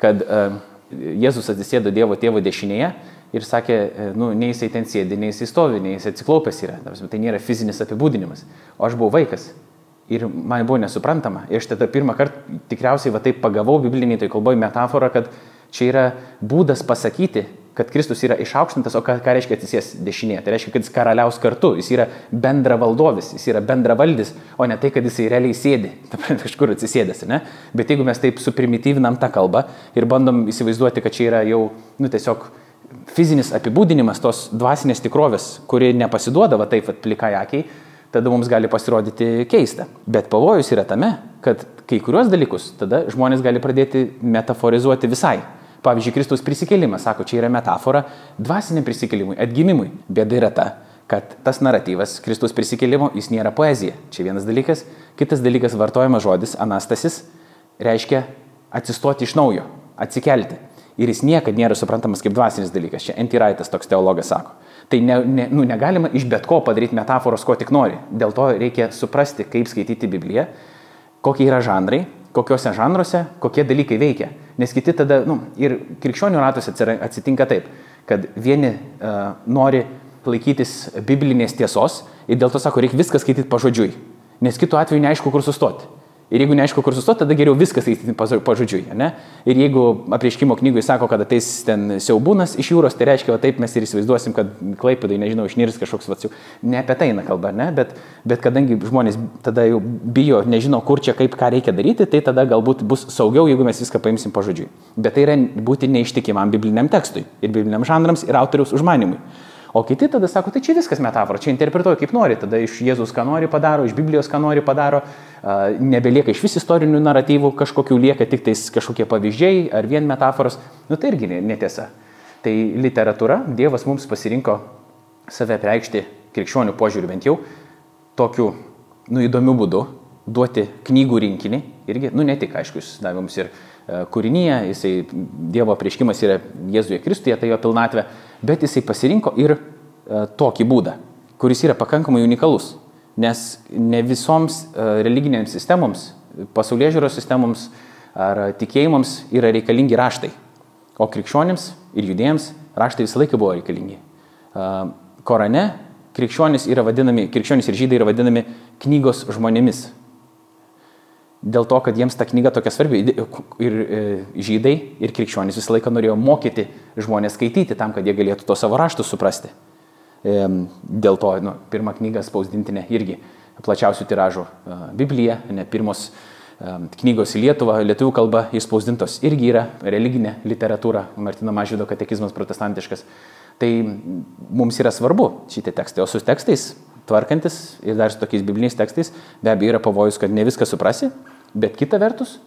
kad uh, Jėzus atsisėdo Dievo tėvo dešinėje ir sakė, uh, nu, nei jisai ten sėdi, nei jisai stovi, nei jisai atsiklaupęs yra. Tai nėra fizinis apibūdinimas. O aš buvau vaikas Ir man buvo nesuprantama. Ir aš tada pirmą kartą tikriausiai va taip pagavau bibliniai toj kalboje metaforą, kad čia yra būdas pasakyti, kad Kristus yra išaukštintas, o ką, ką reiškia atsisės dešinėje. Tai reiškia, kad jis karaliaus kartu, jis yra bendra valdovis, jis yra bendra valdys, o ne tai, kad jisai realiai sėdi, kažkur atsisėdęs. Ne? Bet jeigu mes taip suprimityvinam tą kalbą ir bandom įsivaizduoti, kad čia yra jau, nu tiesiog fizinis apibūdinimas tos dvasinės tikrovės, kuri nepasiduoda va taip, plikai akiai, tada mums gali pasirodyti keista. Bet pavojus yra tame, kad kai kuriuos dalykus tada žmonės gali pradėti metaforizuoti visai. Pavyzdžiui, Kristaus prisikėlimas, sako, čia yra metafora dvasiniam prisikėlimui, atgimimui. Bėda yra ta, kad tas naratyvas Kristaus prisikėlimo, jis nėra poezija. Čia vienas dalykas. Kitas dalykas vartojamas žodis anastasis reiškia atsistoti iš naujo, atsikelti. Ir jis niekada nėra suprantamas kaip dvasinis dalykas. Čia Antiraitas toks teologas sako. Tai ne, ne, nu, negalima iš bet ko padaryti metaforos, ko tik nori. Dėl to reikia suprasti, kaip skaityti Bibliją, kokie yra žanrai, kokiuose žanruose, kokie dalykai veikia. Nes kiti tada, nu, ir krikščionių ratuose atsitinka taip, kad vieni uh, nori laikytis biblinės tiesos ir dėl to sako, reikia viską skaityti pažodžiui. Nes kitu atveju neaišku, kur sustoti. Ir jeigu neaišku, kur sustoti, tada geriau viskas eiti pažodžiui. Ne? Ir jeigu aprieškimo knygoje sako, kad ateis ten siaubūnas iš jūros, tai reiškia, o taip mes ir įsivaizduosim, kad klaipėdai, nežinau, išnirs kažkoks vatsiu. Ne apie tai eina kalba, ne? Bet, bet kadangi žmonės tada jau bijo, nežino, kur čia kaip ką reikia daryti, tai tada galbūt bus saugiau, jeigu mes viską paimsim pažodžiui. Bet tai yra būti neištikimam bibliniam tekstui ir bibliniam žanrams ir autoriaus užmanimui. O kiti tada sako, tai čia viskas metafora, čia interpretuoja kaip nori, tada iš Jėzus ką nori padaro, iš Biblijos ką nori padaro, nebelieka iš vis istorinių naratyvų, kažkokių lieka tik tais kažkokie pavyzdžiai ar vien metaforos, nu tai irgi netiesa. Tai literatūra, Dievas mums pasirinko save preikšti krikščionių požiūrių bent jau tokiu, nu įdomiu būdu, duoti knygų rinkinį, irgi, nu ne tik, aišku, jis davė mums ir kūrinyje, jisai Dievo prieškimas yra Jėzuje Kristuje, tai jo pilnatvė, bet jisai pasirinko ir e, tokį būdą, kuris yra pakankamai unikalus, nes ne visoms e, religinėms sistemoms, pasaulyje žiūros sistemoms ar tikėjimams yra reikalingi raštai, o krikščionims ir judėjams raštai visą laiką buvo reikalingi. E, Korane krikščionys, vadinami, krikščionys ir žydai yra vadinami knygos žmonėmis, dėl to, kad jiems ta knyga tokia svarbi. Ir e, žydai, ir krikščionys visą laiką norėjo mokyti žmonės skaityti tam, kad jie galėtų to savo raštus suprasti. Dėl to, nu, pirmą knygą spausdintinė irgi plačiausių tiražų e, Biblija, ne pirmos knygos į Lietuvą, lietuvių kalba įspausdintos irgi yra religinė literatūra, Martino Mažydo katekizmas protestantiškas. Tai mums yra svarbu šitie tekstai, o su tekstais tvarkantis ir dar su tokiais bibliniais tekstais, be abejo yra pavojus, kad ne viską suprasi, bet kita vertus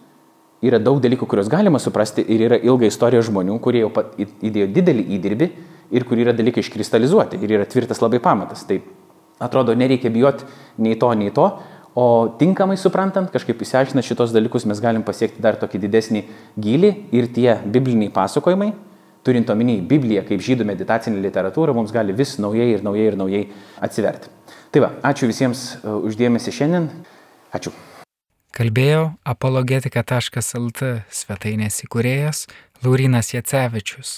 yra daug dalykų, kuriuos galima suprasti ir yra ilga istorija žmonių, kurie jau įdėjo didelį įdirbį ir kur yra dalykai iškristalizuoti ir yra tvirtas labai pamatas. Tai atrodo, nereikia bijoti nei to, nei to, o tinkamai suprantant, kažkaip įsiaiškinant šitos dalykus, mes galim pasiekti dar tokį didesnį gilį ir tie bibliniai pasakojimai, turint omeny Bibliją kaip žydų meditacinė literatūra, mums gali vis naujai ir naujai ir naujai atsiverti. Tai va, ačiū visiems e, uždėmesi šiandien. Ačiū. Kalbėjo apologetika.lt svetainės įkūrėjas Laurinas Jacevičius.